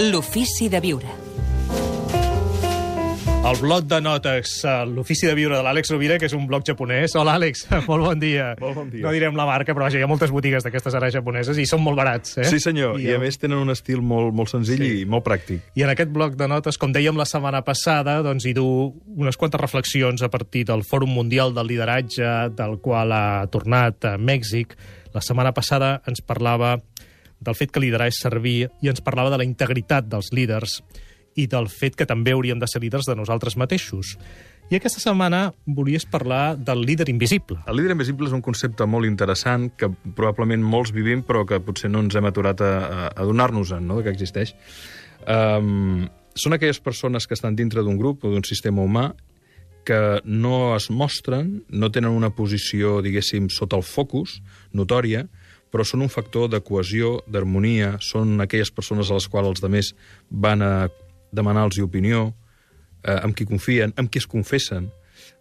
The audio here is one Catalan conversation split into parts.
L'ofici de viure. El bloc de notes, eh, l'ofici de viure de l'Àlex Rovira, que és un blog japonès. Hola, Àlex, molt bon dia. Molt bon dia. No direm la marca, però vaja, hi ha moltes botigues d'aquestes ara japoneses i són molt barats, eh? Sí, senyor, i, a més tenen un estil molt, molt senzill Sí. i molt pràctic. I en aquest bloc de notes, com dèiem la setmana passada, doncs hi du unes quantes reflexions a partir del Fòrum Mundial del Lideratge, del qual ha tornat a Mèxic. La setmana passada ens parlava del fet que liderar és servir i ens parlava de la integritat dels líders i del fet que també hauríem de ser líders de nosaltres mateixos. I aquesta setmana volies parlar del líder invisible. El líder invisible és un concepte molt interessant que probablement molts vivim però que potser no ens hem aturat a, a, donar-nos-en, no?, que existeix. Um, són aquelles persones que estan dintre d'un grup o d'un sistema humà que no es mostren, no tenen una posició, diguéssim, sota el focus, notòria, però són un factor de cohesió, d'harmonia, són aquelles persones a les quals els altres van a demanar-los opinió, eh, amb qui confien, amb qui es confessen.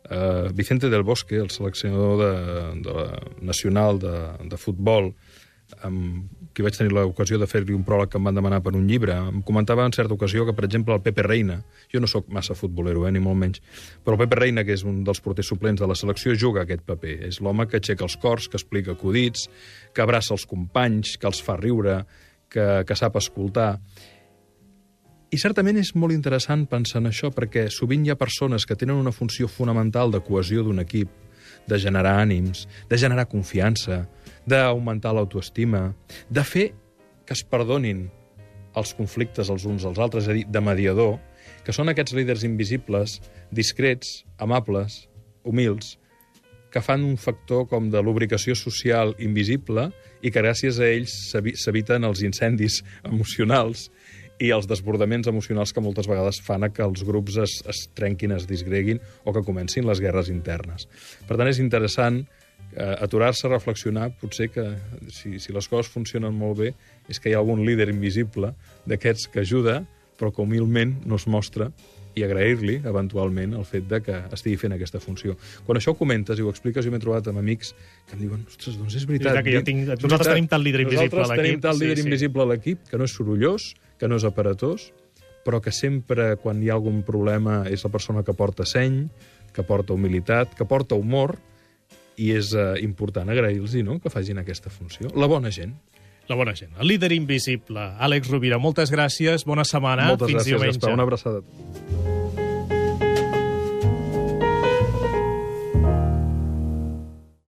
Eh, Vicente del Bosque, el seleccionador de, de la nacional de, de futbol, amb qui vaig tenir l'ocasió de fer-li un pròleg que em van demanar per un llibre, em comentava en certa ocasió que, per exemple, el Pepe Reina, jo no sóc massa futbolero, eh, ni molt menys, però el Pepe Reina, que és un dels porters suplents de la selecció, juga aquest paper. És l'home que aixeca els cors, que explica acudits, que abraça els companys, que els fa riure, que, que sap escoltar. I certament és molt interessant pensar en això, perquè sovint hi ha persones que tenen una funció fonamental de cohesió d'un equip, de generar ànims, de generar confiança, d'augmentar l'autoestima, de fer que es perdonin els conflictes els uns als altres, és a dir, de mediador, que són aquests líders invisibles, discrets, amables, humils, que fan un factor com de lubricació social invisible i que gràcies a ells s'evi- s'eviten els incendis emocionals i els desbordaments emocionals que moltes vegades fan a que els grups es, es trenquin, es disgreguin o que comencin les guerres internes. Per tant, és interessant aturar-se a reflexionar, potser que si, si les coses funcionen molt bé, és que hi ha algun líder invisible d'aquests que ajuda, però que humilment no es mostra i agrair-li, eventualment, el fet de que estigui fent aquesta funció. Quan això ho comentes i ho expliques, jo m'he trobat amb amics que em diuen, ostres, doncs és veritat. És que jo tinc- nosaltres veritat. tenim tal líder invisible a Nosaltres tenim l'equip, tal sí, líder sí. invisible a l'equip, que no és sorollós, que no és aparatós, però que sempre, quan hi ha algun problema, és la persona que porta seny, que porta humilitat, que porta humor, i és eh, important agrair-los no? que facin aquesta funció. La bona gent. La bona gent. El líder invisible. Àlex Rovira, moltes gràcies, bona setmana. Moltes Fins gràcies, diumenge. Gaspar. Una abraçada.